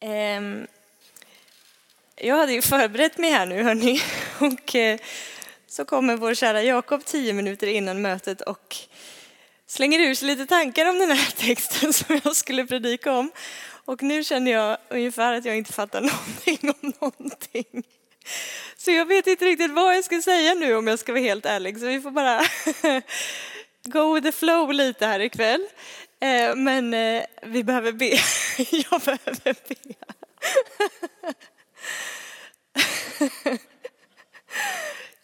Ehm, jag hade ju förberett mig här nu hörni och eh, så kommer vår kära Jakob tio minuter innan mötet och slänger ur sig lite tankar om den här texten som jag skulle predika om. Och nu känner jag ungefär att jag inte fattar någonting om någonting. Så jag vet inte riktigt vad jag ska säga nu om jag ska vara helt ärlig. Så vi får bara go with the flow lite här ikväll. Eh, men eh, vi behöver be. Jag behöver be.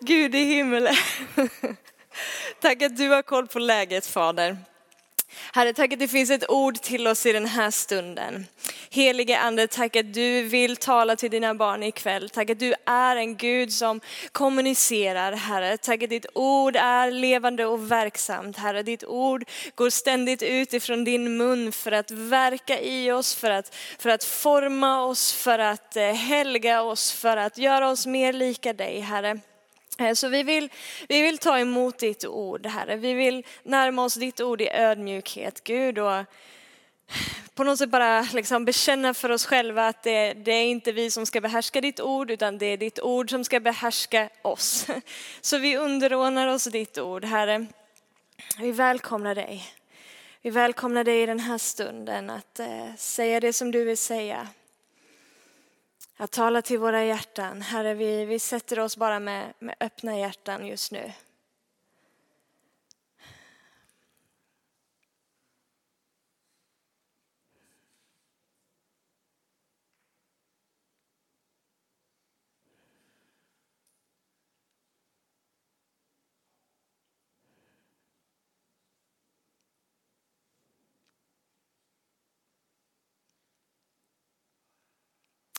Gud i himmelen. Tack att du har koll på läget Fader. Herre, tack att det finns ett ord till oss i den här stunden. Helige Ande, tack att du vill tala till dina barn ikväll. Tack att du är en Gud som kommunicerar, Herre. Tack att ditt ord är levande och verksamt, Herre. Ditt ord går ständigt ut ifrån din mun för att verka i oss, för att, för att forma oss, för att eh, helga oss, för att göra oss mer lika dig, Herre. Eh, så vi vill, vi vill ta emot ditt ord, Herre. Vi vill närma oss ditt ord i ödmjukhet, Gud. Och på något sätt bara liksom bekänna för oss själva att det, det, är inte vi som ska behärska ditt ord, utan det är ditt ord som ska behärska oss. Så vi underordnar oss ditt ord, Herre. Vi välkomnar dig. Vi välkomnar dig i den här stunden att eh, säga det som du vill säga. Att tala till våra hjärtan. Herre, vi, vi sätter oss bara med, med öppna hjärtan just nu.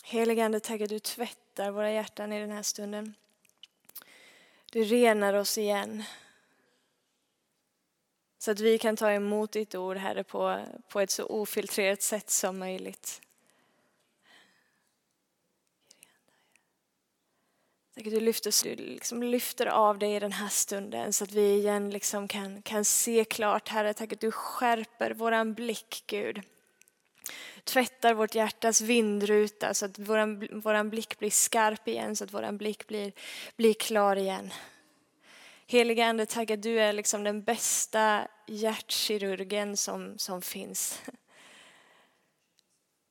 Helige Ande, tack att du tvättar våra hjärtan i den här stunden. Du renar oss igen. Så att vi kan ta emot ditt ord, Herre, på, på ett så ofiltrerat sätt som möjligt. Tack att du lyfter, du liksom lyfter av dig i den här stunden så att vi igen liksom kan, kan se klart, Herre. Tack att du skärper våran blick, Gud tvättar vårt hjärtas vindruta så att vår våran blick blir skarp igen, så att vår blick blir, blir klar igen. Heliga Ande, tack att du är liksom den bästa hjärtkirurgen som, som finns.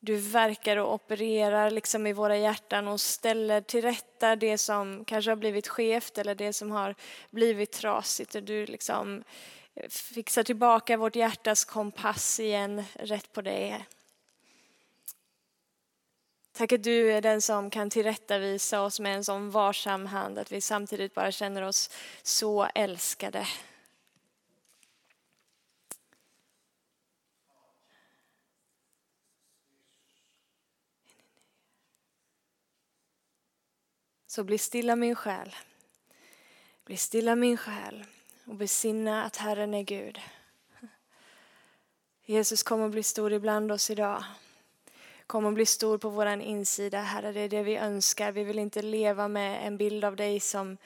Du verkar och opererar liksom i våra hjärtan och ställer till rätta det som kanske har blivit skevt eller det som har blivit trasigt. Och du liksom fixar tillbaka vårt hjärtas kompass igen rätt på dig. Tack att du är den som kan tillrättavisa oss med en sån varsam hand att vi samtidigt bara känner oss så älskade. Så bli stilla min själ. Bli stilla min själ och besinna att Herren är Gud. Jesus kommer bli stor ibland oss idag. Kom och bli stor på vår insida, Herre. Det är det vi önskar. Vi vill inte leva med en bild av dig som,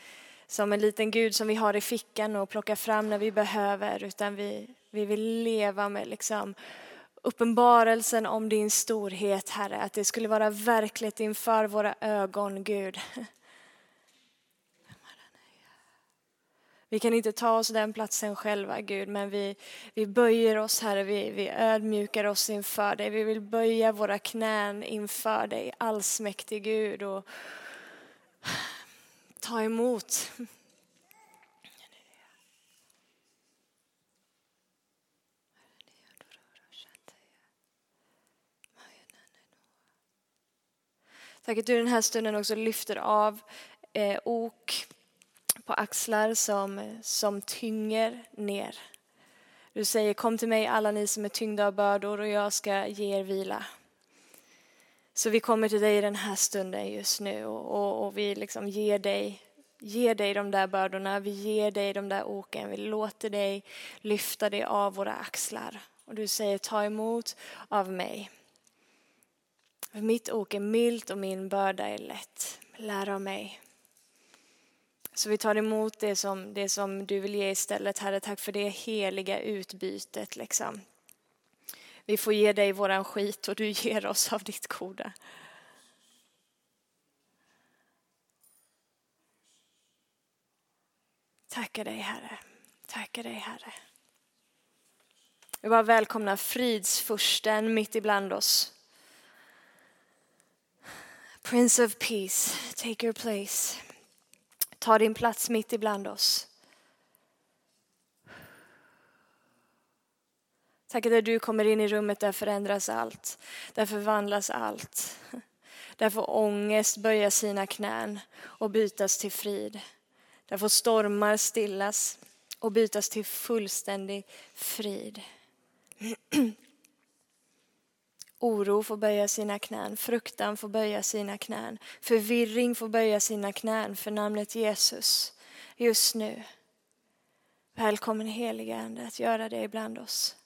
som en liten Gud som vi har i fickan och plockar fram när vi behöver, utan vi, vi vill leva med liksom uppenbarelsen om din storhet, Herre. Att det skulle vara verkligt inför våra ögon, Gud. Vi kan inte ta oss den platsen själva, Gud, men vi, vi böjer oss, Herre. Vi, vi ödmjukar oss inför dig. Vi vill böja våra knän inför dig, allsmäktig Gud, och ta emot. Tack att du den här stunden också lyfter av eh, ok på axlar som, som tynger ner. Du säger kom till mig alla ni som är tyngda av bördor och jag ska ge er vila. Så vi kommer till dig i den här stunden just nu och, och, och vi liksom ger dig ger dig de där bördorna, vi ger dig de där oken, vi låter dig lyfta dig av våra axlar. Och du säger ta emot av mig. mitt ok är milt och min börda är lätt. Lär av mig. Så vi tar emot det som, det som du vill ge istället, Herre. Tack för det heliga utbytet. Liksom. Vi får ge dig våran skit och du ger oss av ditt goda. Tackar dig Herre. Tackar dig Herre. Vi bara välkomnar fridsfursten mitt ibland oss. Prince of Peace, take your place. Ta din plats mitt ibland oss. Tack att du kommer in i rummet där förändras allt, där förvandlas allt. Där får ångest böja sina knän och bytas till frid. Där får stormar stillas och bytas till fullständig frid. Oro får böja sina knän, fruktan får böja sina knän, förvirring får böja sina knän för namnet Jesus just nu. Välkommen heliga Ande att göra det ibland oss.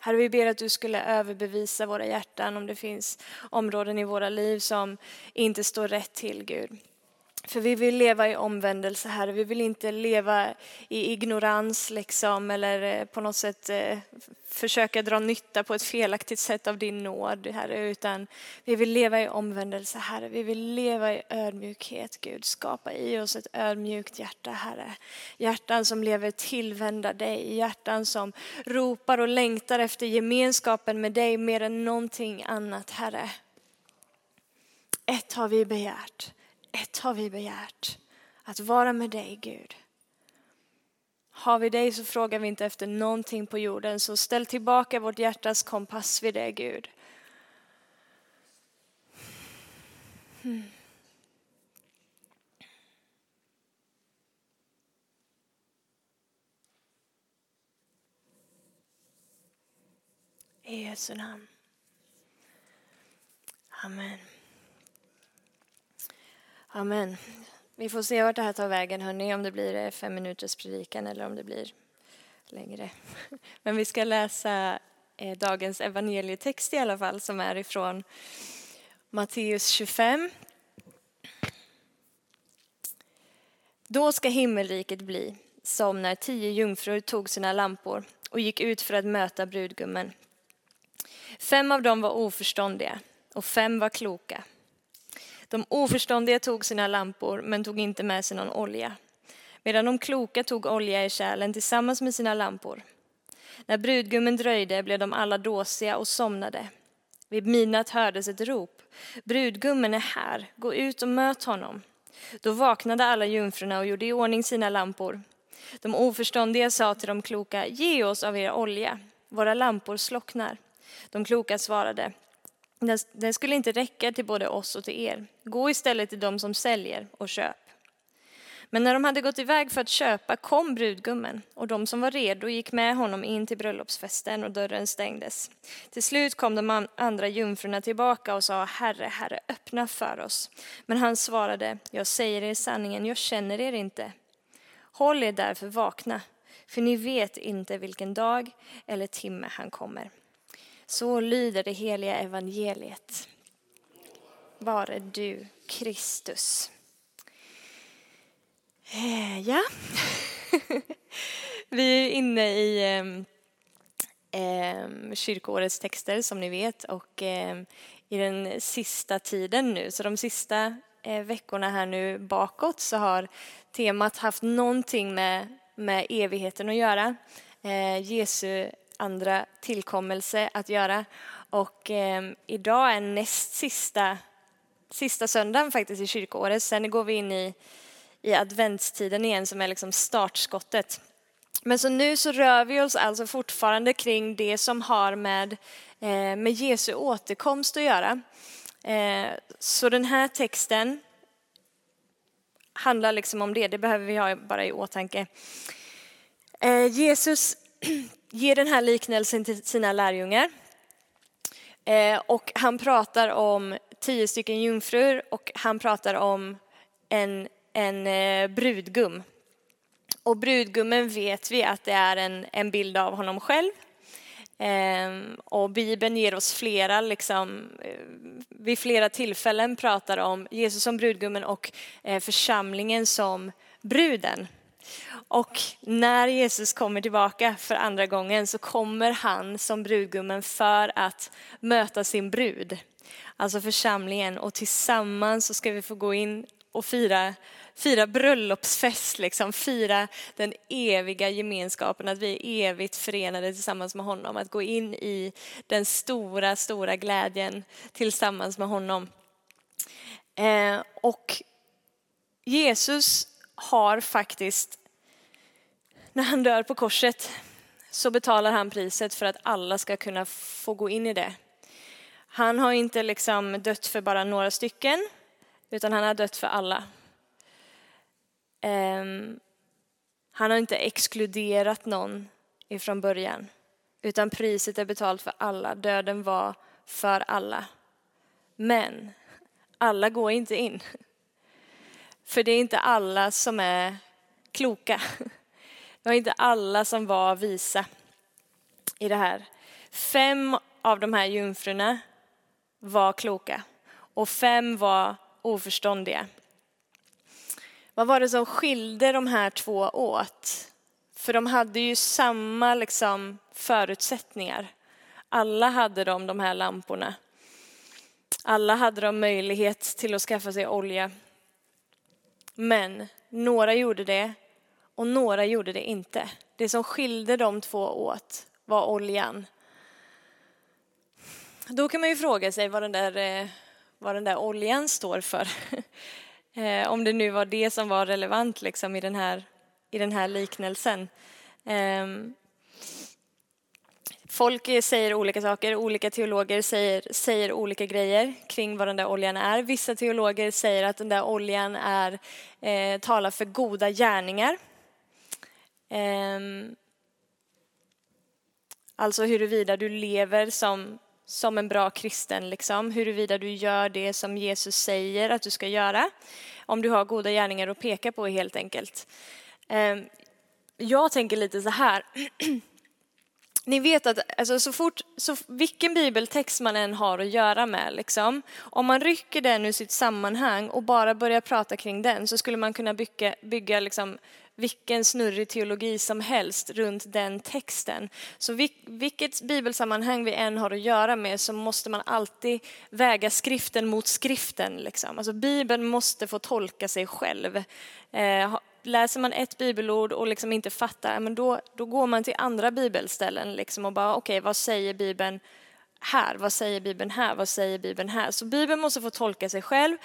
Herre, vi ber att du skulle överbevisa våra hjärtan om det finns områden i våra liv som inte står rätt till, Gud. För vi vill leva i omvändelse, Herre. Vi vill inte leva i ignorans liksom, eller eh, på något sätt eh, försöka dra nytta på ett felaktigt sätt av din nåd, Herre. Utan vi vill leva i omvändelse, Herre. Vi vill leva i ödmjukhet, Gud. Skapa i oss ett ödmjukt hjärta, Herre. Hjärtan som lever tillvända dig. Hjärtan som ropar och längtar efter gemenskapen med dig mer än någonting annat, Herre. Ett har vi begärt ett har vi begärt, att vara med dig Gud. Har vi dig så frågar vi inte efter någonting på jorden, så ställ tillbaka vårt hjärtas kompass vid dig Gud. Hmm. I Jesu namn. Amen. Amen. Vi får se vart det här tar vägen, hörni, om det blir eh, fem minuters predikan eller om det blir längre. Men vi ska läsa eh, dagens evangelietext i alla fall, som är ifrån Matteus 25. Då ska himmelriket bli som när tio jungfrur tog sina lampor och gick ut för att möta brudgummen. Fem av dem var oförståndiga och fem var kloka. De oförståndiga tog sina lampor men tog inte med sig någon olja, medan de kloka tog olja i kärlen tillsammans med sina lampor. När brudgummen dröjde blev de alla dåsiga och somnade. Vid midnatt hördes ett rop. Brudgummen är här, gå ut och möt honom. Då vaknade alla jungfrurna och gjorde i ordning sina lampor. De oförståndiga sa till de kloka, ge oss av er olja, våra lampor slocknar. De kloka svarade, den skulle inte räcka till både oss och till er. Gå istället till dem som säljer och köp. Men när de hade gått iväg för att köpa kom brudgummen och de som var redo gick med honom in till bröllopsfesten och dörren stängdes. Till slut kom de andra jungfrurna tillbaka och sa Herre, Herre, öppna för oss. Men han svarade, jag säger er sanningen, jag känner er inte. Håll er därför vakna, för ni vet inte vilken dag eller timme han kommer. Så lyder det heliga evangeliet. Vare du Kristus. Eh, ja, vi är inne i eh, kyrkoårets texter som ni vet och eh, i den sista tiden nu, så de sista eh, veckorna här nu bakåt så har temat haft någonting med, med evigheten att göra. Eh, Jesu andra tillkommelse att göra. Och eh, idag är näst sista, sista söndagen faktiskt i kyrkoåret. Sen går vi in i, i adventstiden igen som är liksom startskottet. Men så nu så rör vi oss alltså fortfarande kring det som har med, eh, med Jesu återkomst att göra. Eh, så den här texten handlar liksom om det, det behöver vi ha bara i åtanke. Eh, Jesus ger den här liknelsen till sina lärjungar. Eh, och han pratar om tio stycken jungfrur och han pratar om en, en eh, brudgum. Och brudgummen vet vi att det är en, en bild av honom själv. Ehm, och Bibeln ger oss flera, liksom, eh, vid flera tillfällen pratar om Jesus som brudgummen och församlingen som bruden. Och när Jesus kommer tillbaka för andra gången så kommer han som brudgummen för att möta sin brud, alltså församlingen. Och tillsammans så ska vi få gå in och fira, fira bröllopsfest, liksom. fira den eviga gemenskapen, att vi är evigt förenade tillsammans med honom, att gå in i den stora, stora glädjen tillsammans med honom. Eh, och Jesus har faktiskt, när han dör på korset, så betalar han priset för att alla ska kunna få gå in i det. Han har inte liksom dött för bara några stycken, utan han har dött för alla. Um, han har inte exkluderat någon ifrån början, utan priset är betalt för alla. Döden var för alla. Men alla går inte in. För det är inte alla som är kloka. Det var inte alla som var visa i det här. Fem av de här jungfrurna var kloka och fem var oförståndiga. Vad var det som skilde de här två åt? För de hade ju samma liksom, förutsättningar. Alla hade de de här lamporna. Alla hade de möjlighet till att skaffa sig olja. Men några gjorde det och några gjorde det inte. Det som skilde de två åt var oljan. Då kan man ju fråga sig vad den där eh, vad den där oljan står för. Eh, om det nu var det som var relevant liksom i, den här, i den här liknelsen. Ehm, folk säger olika saker, olika teologer säger, säger olika grejer kring vad den där oljan är. Vissa teologer säger att den där oljan är, eh, talar för goda gärningar. Ehm, alltså huruvida du lever som som en bra kristen, liksom, huruvida du gör det som Jesus säger att du ska göra. Om du har goda gärningar att peka på helt enkelt. Ehm, jag tänker lite så här. Ni vet att alltså, så fort, så, vilken bibeltext man än har att göra med, liksom, om man rycker den ur sitt sammanhang och bara börjar prata kring den så skulle man kunna bygga, bygga liksom, vilken snurrig teologi som helst runt den texten. Så vilket bibelsammanhang vi än har att göra med så måste man alltid väga skriften mot skriften. Liksom. Alltså Bibeln måste få tolka sig själv. Eh, läser man ett bibelord och liksom inte fattar, men då, då går man till andra bibelställen liksom och bara okej, okay, vad säger Bibeln här? Vad säger Bibeln här? Vad säger Bibeln här? Så Bibeln måste få tolka sig själv.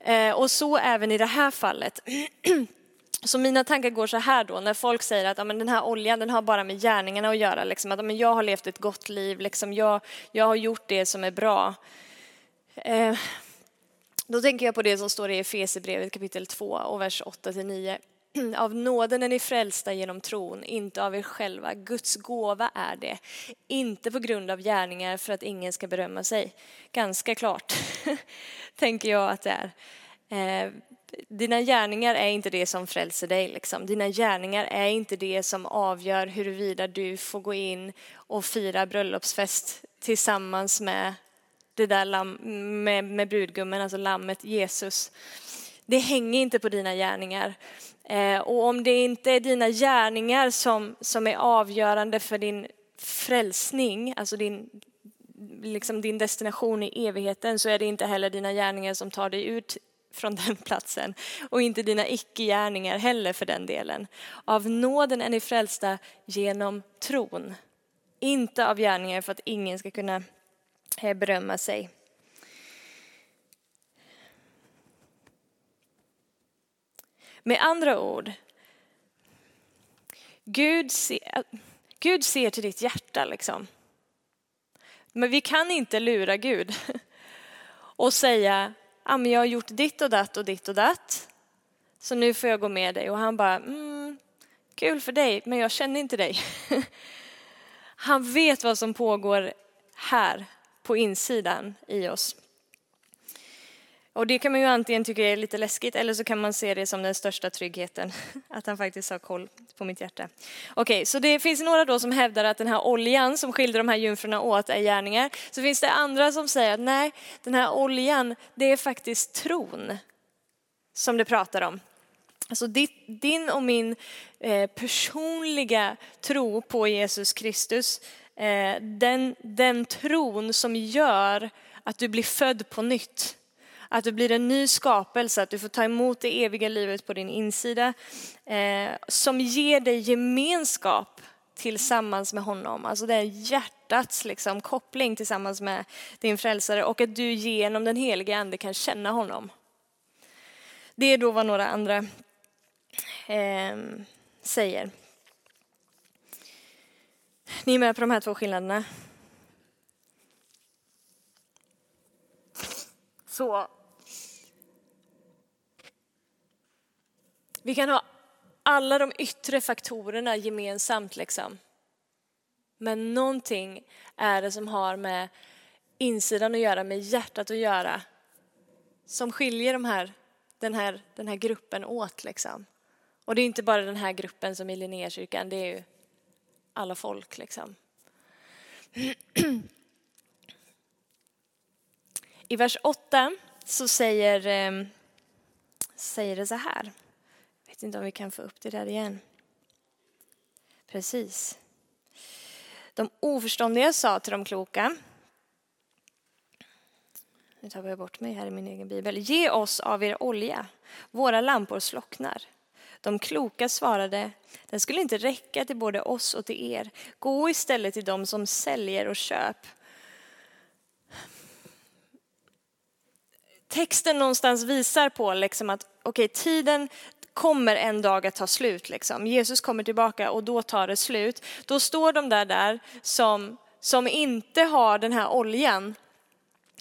Eh, och så även i det här fallet. Så mina tankar går så här då, när folk säger att ja, men den här oljan den har bara med gärningarna att göra. Liksom, att ja, men jag har levt ett gott liv, liksom, jag, jag har gjort det som är bra. Eh, då tänker jag på det som står i Efesierbrevet kapitel 2 och vers 8-9. Av nåden är ni frälsta genom tron, inte av er själva. Guds gåva är det. Inte på grund av gärningar för att ingen ska berömma sig. Ganska klart, tänker jag att det är. Eh, dina gärningar är inte det som frälser dig. Liksom. Dina gärningar är inte det som avgör huruvida du får gå in och fira bröllopsfest tillsammans med det där lam, med, med brudgummen, alltså lammet Jesus. Det hänger inte på dina gärningar. Eh, och om det inte är dina gärningar som, som är avgörande för din frälsning, alltså din, liksom din destination i evigheten, så är det inte heller dina gärningar som tar dig ut från den platsen och inte dina icke-gärningar heller för den delen. Av nåden är ni frälsta genom tron, inte av gärningar för att ingen ska kunna eh, berömma sig. Med andra ord, Gud ser, Gud ser till ditt hjärta liksom. Men vi kan inte lura Gud och säga ah, men jag har gjort ditt och datt och ditt och datt. Så nu får jag gå med dig. Och han bara, mm, kul för dig, men jag känner inte dig. Han vet vad som pågår här på insidan i oss. Och det kan man ju antingen tycka är lite läskigt eller så kan man se det som den största tryggheten, att han faktiskt har koll på mitt hjärta. Okej, okay, så det finns några då som hävdar att den här oljan som skiljer de här jungfrurna åt är gärningar. Så finns det andra som säger att nej, den här oljan, det är faktiskt tron som det pratar om. Alltså din och min eh, personliga tro på Jesus Kristus, eh, den, den tron som gör att du blir född på nytt att du blir en ny skapelse, att du får ta emot det eviga livet på din insida. Eh, som ger dig gemenskap tillsammans med honom. Alltså det är hjärtats liksom, koppling tillsammans med din frälsare och att du genom den helige ande kan känna honom. Det är då vad några andra eh, säger. Ni är med på de här två skillnaderna? Så Vi kan ha alla de yttre faktorerna gemensamt liksom. Men någonting är det som har med insidan att göra, med hjärtat att göra. Som skiljer de här, den, här, den här gruppen åt liksom. Och det är inte bara den här gruppen som i Linnékyrkan, det är ju alla folk liksom. I vers 8 så säger, eh, säger det så här vet inte om vi kan få upp det där igen. Precis. De oförståndiga sa till de kloka. Nu tar jag bort mig här i min egen bibel. Ge oss av er olja. Våra lampor slocknar. De kloka svarade, den skulle inte räcka till både oss och till er. Gå istället till dem som säljer och köp. Texten någonstans visar på liksom att okay, tiden kommer en dag att ta slut. Liksom. Jesus kommer tillbaka och då tar det slut. Då står de där, där som, som inte har den här oljan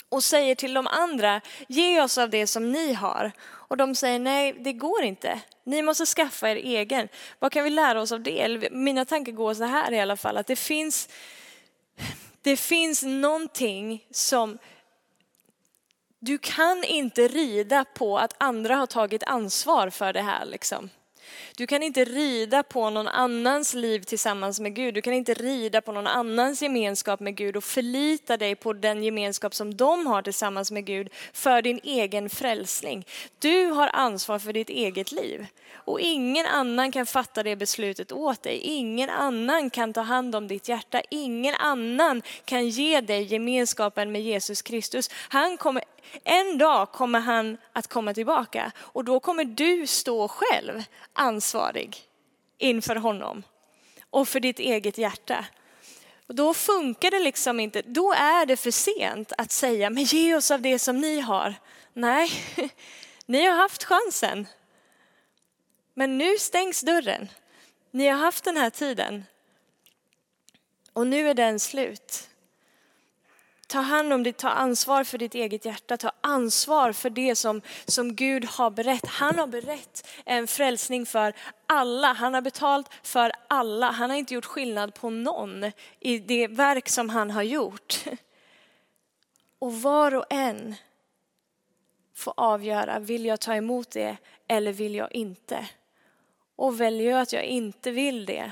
och säger till de andra, ge oss av det som ni har. Och de säger, nej det går inte. Ni måste skaffa er egen. Vad kan vi lära oss av det? Mina tankar går så här i alla fall, att det finns, det finns någonting som du kan inte rida på att andra har tagit ansvar för det här. Liksom. Du kan inte rida på någon annans liv tillsammans med Gud. Du kan inte rida på någon annans gemenskap med Gud och förlita dig på den gemenskap som de har tillsammans med Gud för din egen frälsning. Du har ansvar för ditt eget liv och ingen annan kan fatta det beslutet åt dig. Ingen annan kan ta hand om ditt hjärta. Ingen annan kan ge dig gemenskapen med Jesus Kristus. Han kommer en dag kommer han att komma tillbaka och då kommer du stå själv ansvarig inför honom och för ditt eget hjärta. Och då funkar det liksom inte, då är det för sent att säga, men ge oss av det som ni har. Nej, ni har haft chansen. Men nu stängs dörren. Ni har haft den här tiden. Och nu är den slut. Ta hand om ditt, ta ansvar för ditt eget hjärta, ta ansvar för det som, som Gud har berett. Han har berett en frälsning för alla, han har betalt för alla. Han har inte gjort skillnad på någon i det verk som han har gjort. Och var och en får avgöra, vill jag ta emot det eller vill jag inte? Och väljer jag att jag inte vill det,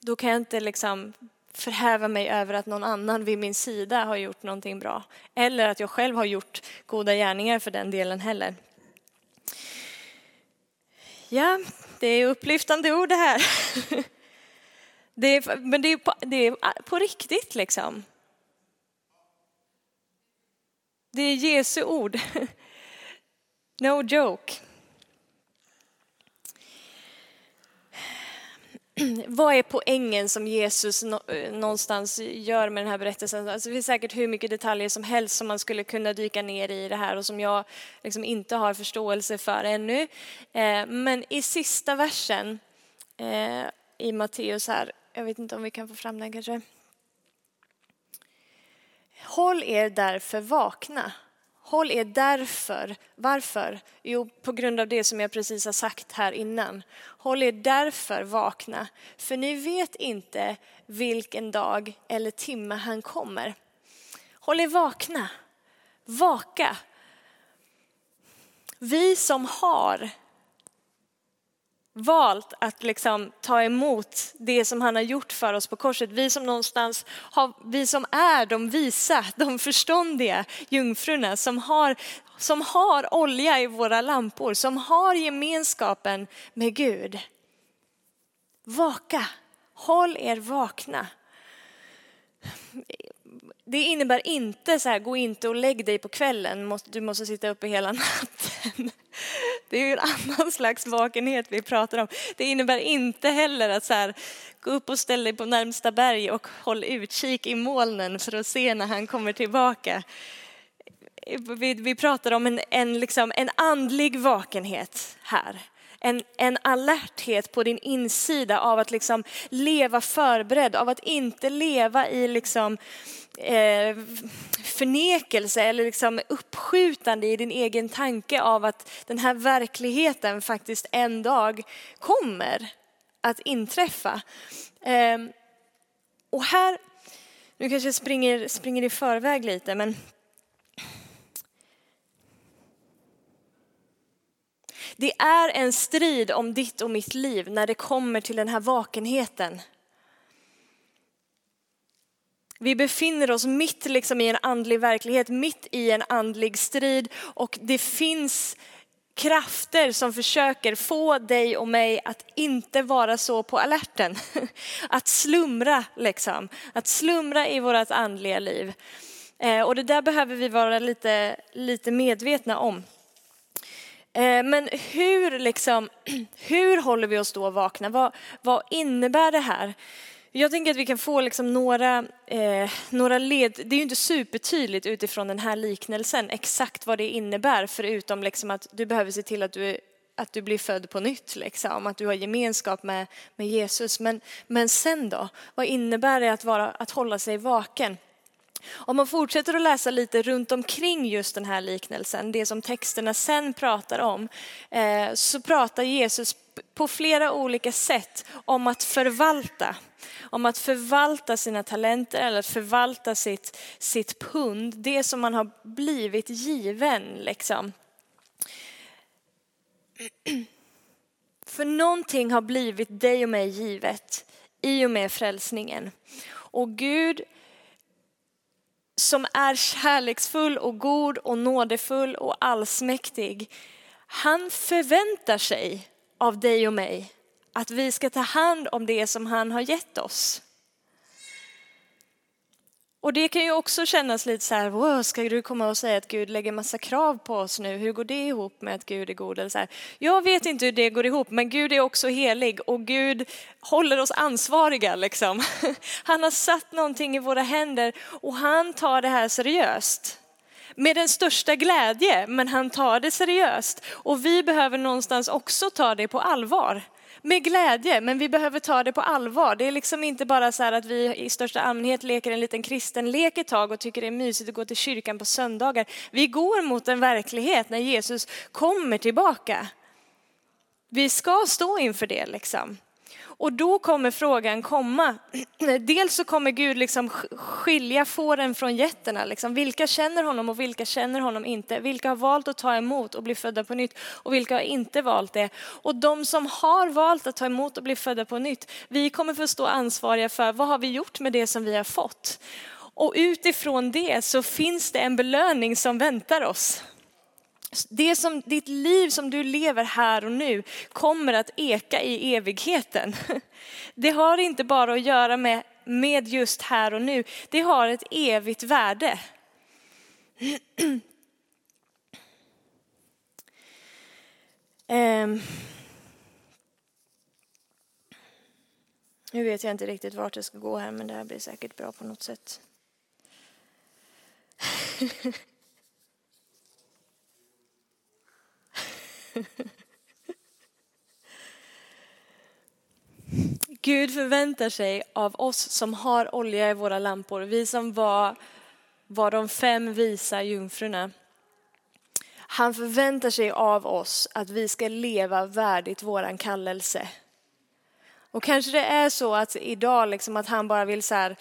då kan jag inte liksom förhäva mig över att någon annan vid min sida har gjort någonting bra. Eller att jag själv har gjort goda gärningar för den delen heller. Ja, det är upplyftande ord det här. Det är, men det är, på, det är ah, på riktigt liksom. Det är Jesu ord. No joke. vad är poängen som Jesus eh, någonstans gör med den här berättelsen? Alltså det finns säkert hur mycket detaljer som helst som man skulle kunna dyka ner i det här och som jag liksom inte har förståelse för ännu. Eh, men i sista versen eh, i Matteus här, jag vet inte om vi kan få fram den kanske. Håll er därför vakna Håll er därför, varför? Jo, på grund av det som jag precis har sagt här innan. Håll er därför vakna, för ni vet inte vilken dag eller timme han kommer. Håll er vakna, vaka. Vi som har valt att liksom ta emot det som han har gjort för oss på korset. Vi som någonstans har, vi som är de visa, de förståndiga jungfrurna som har, som har olja i våra lampor, som har gemenskapen med Gud. Vaka, håll er vakna. Det innebär inte så här, gå inte och lägg dig på kvällen, du måste sitta uppe hela natten. Det är ju en annan slags vakenhet vi pratar om. Det innebär inte heller att så här, gå upp och ställ dig på närmsta berg och håll utkik i molnen för att se när han kommer tillbaka. Vi, vi pratar om en, en, liksom, en andlig vakenhet här. En, en alerthet på din insida av att liksom leva förberedd, av att inte leva i liksom, eh, förnekelse eller liksom uppskjutande i din egen tanke av att den här verkligheten faktiskt en dag kommer att inträffa. Eh, och här, nu kanske jag springer, springer i förväg lite, men Det är en strid om ditt och mitt liv när det kommer till den här vakenheten. Vi befinner oss mitt liksom i en andlig verklighet, mitt i en andlig strid och det finns krafter som försöker få dig och mig att inte vara så på alerten. Att slumra liksom, att slumra i vårt andliga liv. Eh, och det där behöver vi vara lite, lite medvetna om. Eh, men hur, liksom, hur håller vi oss då vakna? Vad, vad innebär det här? Jag tänker att vi kan få liksom några, eh, några led. Det är ju inte supertydligt utifrån den här liknelsen exakt vad det innebär förutom liksom att du behöver se till att du, att du blir född på nytt, liksom, att du har gemenskap med, med Jesus. Men, men sen då? Vad innebär det att, vara, att hålla sig vaken? Om man fortsätter att läsa lite runt omkring just den här liknelsen, det som texterna sen pratar om, eh, så pratar Jesus på flera olika sätt om att förvalta. Om att förvalta sina talenter eller att förvalta sitt, sitt pund, det som man har blivit given. Liksom. För någonting har blivit dig och mig givet i och med frälsningen. Och Gud som är kärleksfull och god och nådefull och allsmäktig, han förväntar sig av dig och mig att vi ska ta hand om det som han har gett oss. Och det kan ju också kännas lite så här, wow, ska du komma och säga att Gud lägger massa krav på oss nu? Hur går det ihop med att Gud är god? Eller så här. Jag vet inte hur det går ihop, men Gud är också helig och Gud håller oss ansvariga. Liksom. Han har satt någonting i våra händer och han tar det här seriöst. Med den största glädje, men han tar det seriöst. Och vi behöver någonstans också ta det på allvar med glädje, men vi behöver ta det på allvar. Det är liksom inte bara så här att vi i största allmänhet leker en liten kristen lek ett tag och tycker det är mysigt att gå till kyrkan på söndagar. Vi går mot en verklighet när Jesus kommer tillbaka. Vi ska stå inför det liksom. Och då kommer frågan komma. Dels så kommer Gud liksom skilja fåren från getterna. Liksom. Vilka känner honom och vilka känner honom inte? Vilka har valt att ta emot och bli födda på nytt och vilka har inte valt det? Och de som har valt att ta emot och bli födda på nytt, vi kommer få stå ansvariga för vad har vi gjort med det som vi har fått? Och utifrån det så finns det en belöning som väntar oss. Det som ditt liv som du lever här och nu kommer att eka i evigheten. Det har inte bara att göra med, med just här och nu, det har ett evigt värde. Um. Nu vet jag inte riktigt vart det ska gå här, men det här blir säkert bra på något sätt. Gud förväntar sig av oss som har olja i våra lampor, vi som var, var de fem visa jungfrurna. Han förväntar sig av oss att vi ska leva värdigt våran kallelse. Och kanske det är så att idag liksom att han bara vill så här,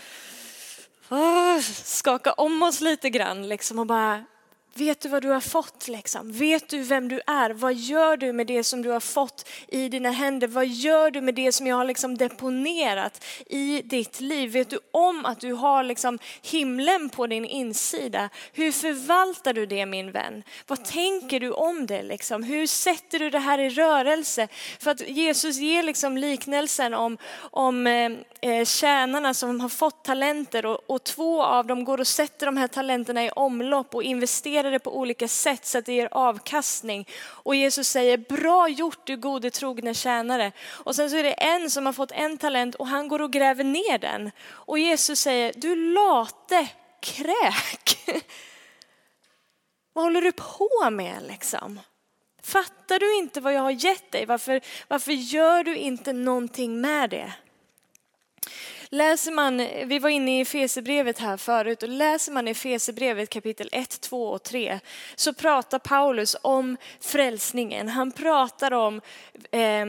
ah, skaka om oss lite grann liksom och bara Vet du vad du har fått liksom? Vet du vem du är? Vad gör du med det som du har fått i dina händer? Vad gör du med det som jag har liksom deponerat i ditt liv? Vet du om att du har liksom himlen på din insida? Hur förvaltar du det min vän? Vad tänker du om det liksom? Hur sätter du det här i rörelse? För att Jesus ger liksom liknelsen om, om eh, eh tjänarna som har fått talenter och, och två av dem går och sätter de här talenterna i omlopp och investerar hantera det på olika sätt så att det ger avkastning. Och Jesus säger, bra gjort du gode trogne tjänare. Och sen så är det en som har fått en talent och han går och gräver ner den. Och Jesus säger, du late kräk. Vad håller du på med liksom? Fattar du inte vad jag har gett dig? Varför, varför gör du inte någonting med det? Läser man, vi var inne i Efesierbrevet här förut och läser man i Efesierbrevet kapitel 1, 2 och 3 så pratar Paulus om frälsningen. Han pratar om eh,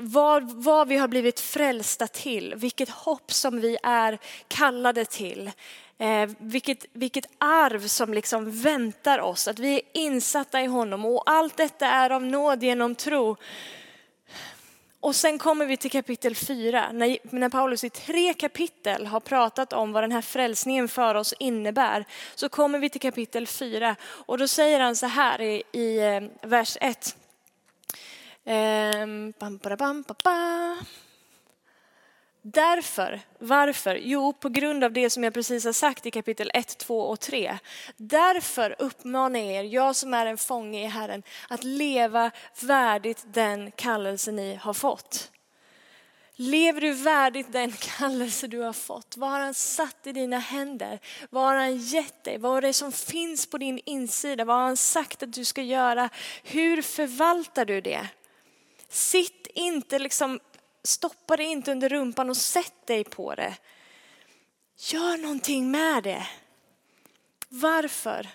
vad, vad vi har blivit frälsta till, vilket hopp som vi är kallade till. Eh, vilket, vilket arv som liksom väntar oss, att vi är insatta i honom och allt detta är av nåd genom tro. Och sen kommer vi till kapitel 4, när, när Paulus i tre kapitel har pratat om vad den här frälsningen för oss innebär. Så kommer vi till kapitel 4 och då säger han så här i, i eh, vers 1. Ehm, Därför, varför? Jo, på grund av det som jag precis har sagt i kapitel 1, 2 och 3. Därför uppmanar jag er, jag som är en fånge i Herren, att leva värdigt den kallelse ni har fått. Lever du värdigt den kallelse du har fått? Vad har han satt i dina händer? Vad har han gett dig? Vad är det som finns på din insida? Vad har han sagt att du ska göra? Hur förvaltar du det? Sitt inte liksom Stoppa det inte under rumpan och sätt dig på det. Gör någonting med det. Varför?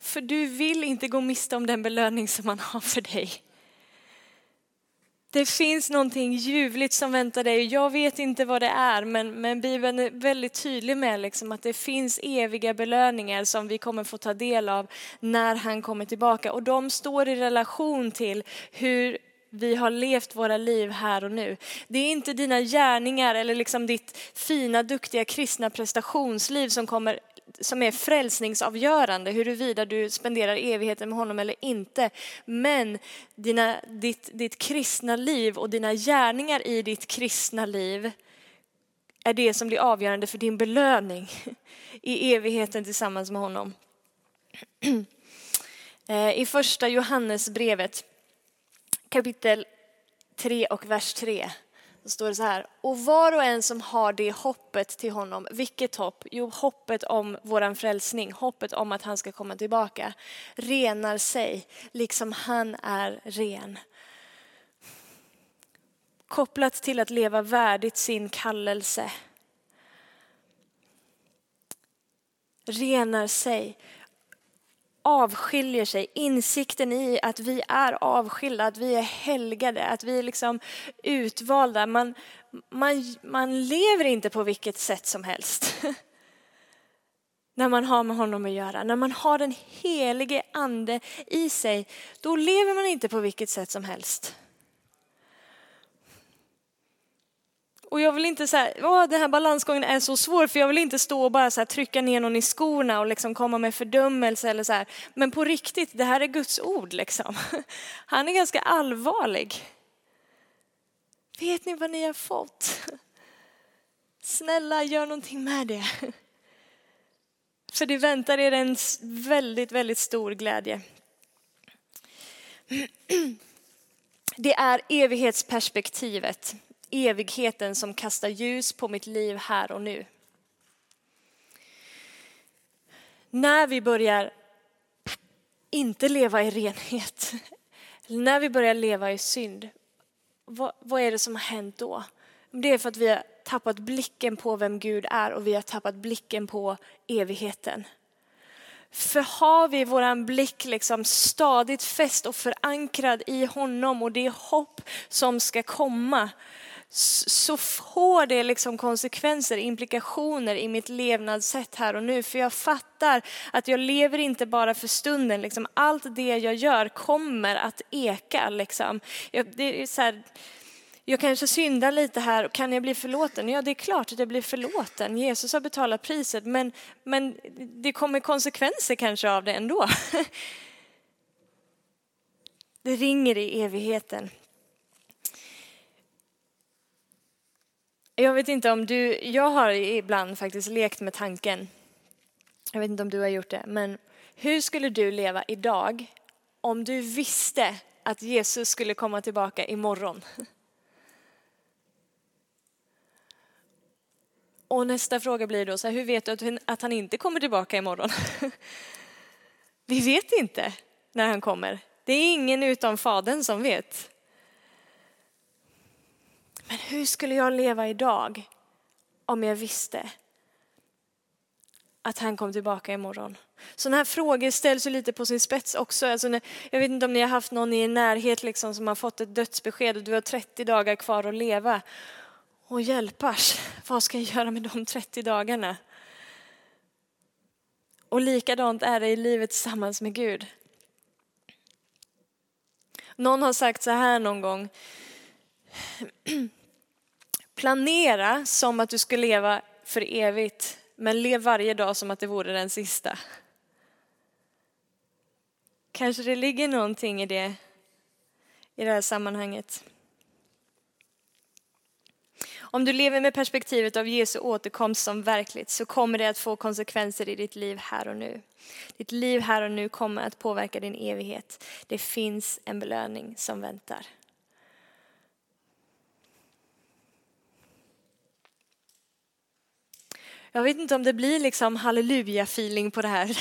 För du vill inte gå miste om den belöning som man har för dig. Det finns någonting ljuvligt som väntar dig. Jag vet inte vad det är, men, men Bibeln är väldigt tydlig med liksom att det finns eviga belöningar som vi kommer få ta del av när han kommer tillbaka. Och de står i relation till hur vi har levt våra liv här och nu. Det är inte dina gärningar eller liksom ditt fina, duktiga kristna prestationsliv som, kommer, som är frälsningsavgörande, huruvida du spenderar evigheten med honom eller inte. Men dina, ditt, ditt kristna liv och dina gärningar i ditt kristna liv är det som blir avgörande för din belöning i evigheten tillsammans med honom. Eh, I första Johannesbrevet kapitel 3 och vers 3. så står det så här, och var och en som har det hoppet till honom, vilket hopp? Jo, hoppet om våran frälsning, hoppet om att han ska komma tillbaka, renar sig liksom han är ren. Kopplat till att leva värdigt sin kallelse. Renar sig avskiljer sig. Insikten i att vi är avskilda, att vi är helgade, att vi är liksom utvalda. Man, man, man lever inte på vilket sätt som helst. När man har med honom att göra. När man har den helige ande i sig, då lever man inte på vilket sätt som helst. Och jag vill inte säga, åh den här balansgången är så svår för jag vill inte stå och bara så trycka ner någon i skorna och liksom komma med fördömelse eller så här. Men på riktigt, det här är Guds ord liksom. Han är ganska allvarlig. Vet ni vad ni har fått? Snälla, gör någonting med det. För det väntar er en väldigt, väldigt stor glädje. Det är evighetsperspektivet evigheten som kastar ljus på mitt liv här och nu. När vi börjar inte leva i renhet, när vi börjar leva i synd, vad, vad är det som har hänt då? Det är för att vi har tappat blicken på vem Gud är och vi har tappat blicken på evigheten. För har vi våran blick liksom stadigt fäst och förankrad i honom och det hopp som ska komma, så får det liksom konsekvenser, implikationer i mitt levnadssätt här och nu. För jag fattar att jag lever inte bara för stunden. Liksom allt det jag gör kommer att eka. Liksom. Jag, det är så här, jag kanske syndar lite här, kan jag bli förlåten? Ja, det är klart att jag blir förlåten. Jesus har betalat priset, men, men det kommer konsekvenser kanske av det ändå. Det ringer i evigheten. Jag vet inte om du, jag har ibland faktiskt lekt med tanken, jag vet inte om du har gjort det, men hur skulle du leva idag om du visste att Jesus skulle komma tillbaka imorgon? Och nästa fråga blir då, så här, hur vet du att han inte kommer tillbaka imorgon? Vi vet inte när han kommer. Det är ingen utom Fadern som vet. Men hur skulle jag leva idag om jag visste att han kom tillbaka imorgon? Sådana här frågor ställs ju lite på sin spets också. Alltså när, jag vet inte om ni har haft någon i er närhet liksom som har fått ett dödsbesked och du har 30 dagar kvar att leva. Och hjälpars, vad ska jag göra med de 30 dagarna? Och likadant är det i livet tillsammans med Gud. Någon har sagt så här någon gång. Planera som att du ska leva för evigt, men lev varje dag som att det vore den sista. Kanske det ligger någonting i det i det här sammanhanget. Om du lever med perspektivet av Jesu återkomst som verkligt så kommer det att få konsekvenser i ditt liv här och nu. Ditt liv här och nu kommer att påverka din evighet. Det finns en belöning som väntar. Jag vet inte om det blir liksom halleluja-feeling på det här.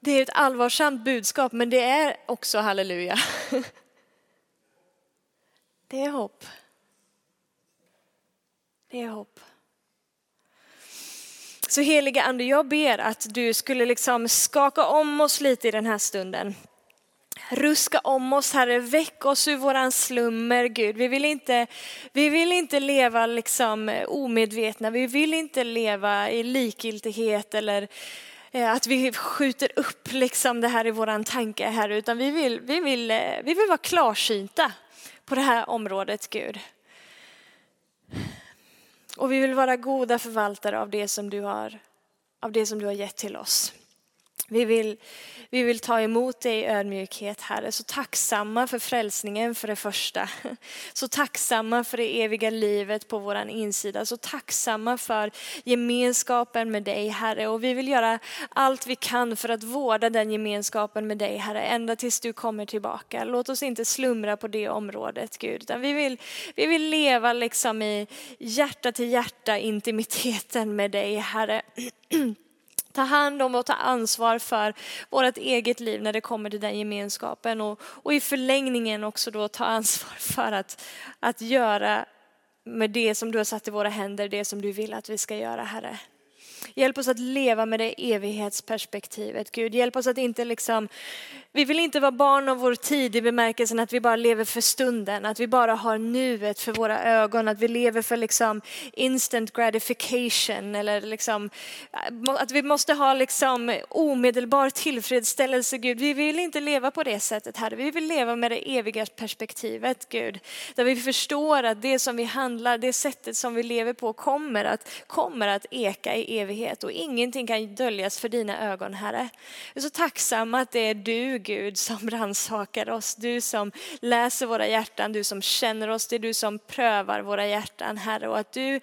Det är ett allvarsamt budskap men det är också halleluja. Det är hopp. Det är hopp. Så heliga Ande, jag ber att du skulle liksom skaka om oss lite i den här stunden. Ruska om oss Herre, väck oss ur våran slummer Gud. Vi vill inte, vi vill inte leva liksom eh, omedvetna, vi vill inte leva i likgiltighet eller eh, att vi skjuter upp liksom det här i våran tanke här, utan vi vill, vi vill, eh, vi vill vara klarsynta på det här området Gud. Och vi vill vara goda förvaltare av det som du har, av det som du har gett till oss. Vi vill, vi vill ta emot dig i ödmjukhet, Herre. Så tacksamma för frälsningen för det första. Så tacksamma för det eviga livet på vår insida. Så tacksamma för gemenskapen med dig, Herre. Och vi vill göra allt vi kan för att vårda den gemenskapen med dig, Herre, ända tills du kommer tillbaka. Låt oss inte slumra på det området, Gud. Utan vi vill, vi vill leva liksom i hjärta till hjärta intimiteten med dig, Herre. ta hand om och ta ansvar för vårt eget liv när det kommer till den gemenskapen och, och i förlängningen också då ta ansvar för att, att göra med det som du har satt i våra händer, det som du vill att vi ska göra, Herre. Hjälp oss att leva med det evighetsperspektivet, Gud. Hjälp oss att inte liksom, vi vill inte vara barn av vår tid i bemärkelsen att vi bara lever för stunden, att vi bara har nuet för våra ögon, att vi lever för liksom instant gratification eller liksom att vi måste ha liksom omedelbar tillfredsställelse, Gud. Vi vill inte leva på det sättet, Herre. Vi vill leva med det eviga perspektivet, Gud. Där vi förstår att det som vi handlar, det sättet som vi lever på kommer att, kommer att eka i evighet evighet och ingenting kan döljas för dina ögon, Herre. Jag är så tacksam att det är du, Gud, som rannsakar oss. Du som läser våra hjärtan, du som känner oss, det är du som prövar våra hjärtan, Herre. Och att du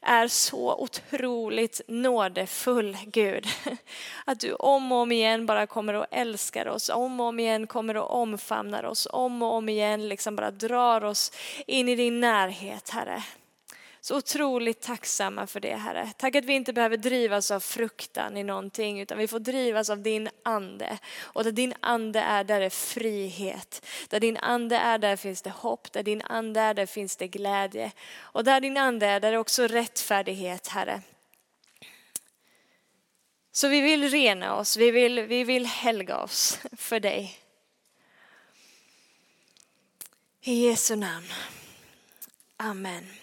är så otroligt nådefull Gud. Att du om och om igen bara kommer och älskar oss, om och om igen kommer och omfamnar oss, om och om igen liksom bara drar oss in i din närhet Herre. Så otroligt tacksamma för det Herre. Tack att vi inte behöver drivas av fruktan i någonting utan vi får drivas av din ande. Och där din ande är, där är frihet. Där din ande är, där finns det hopp. Där din ande är, där finns det glädje. Och där din ande är, där är också rättfärdighet Herre. Så vi vill rena oss, vi vill, vi vill helga oss för dig. I Jesu namn. Amen.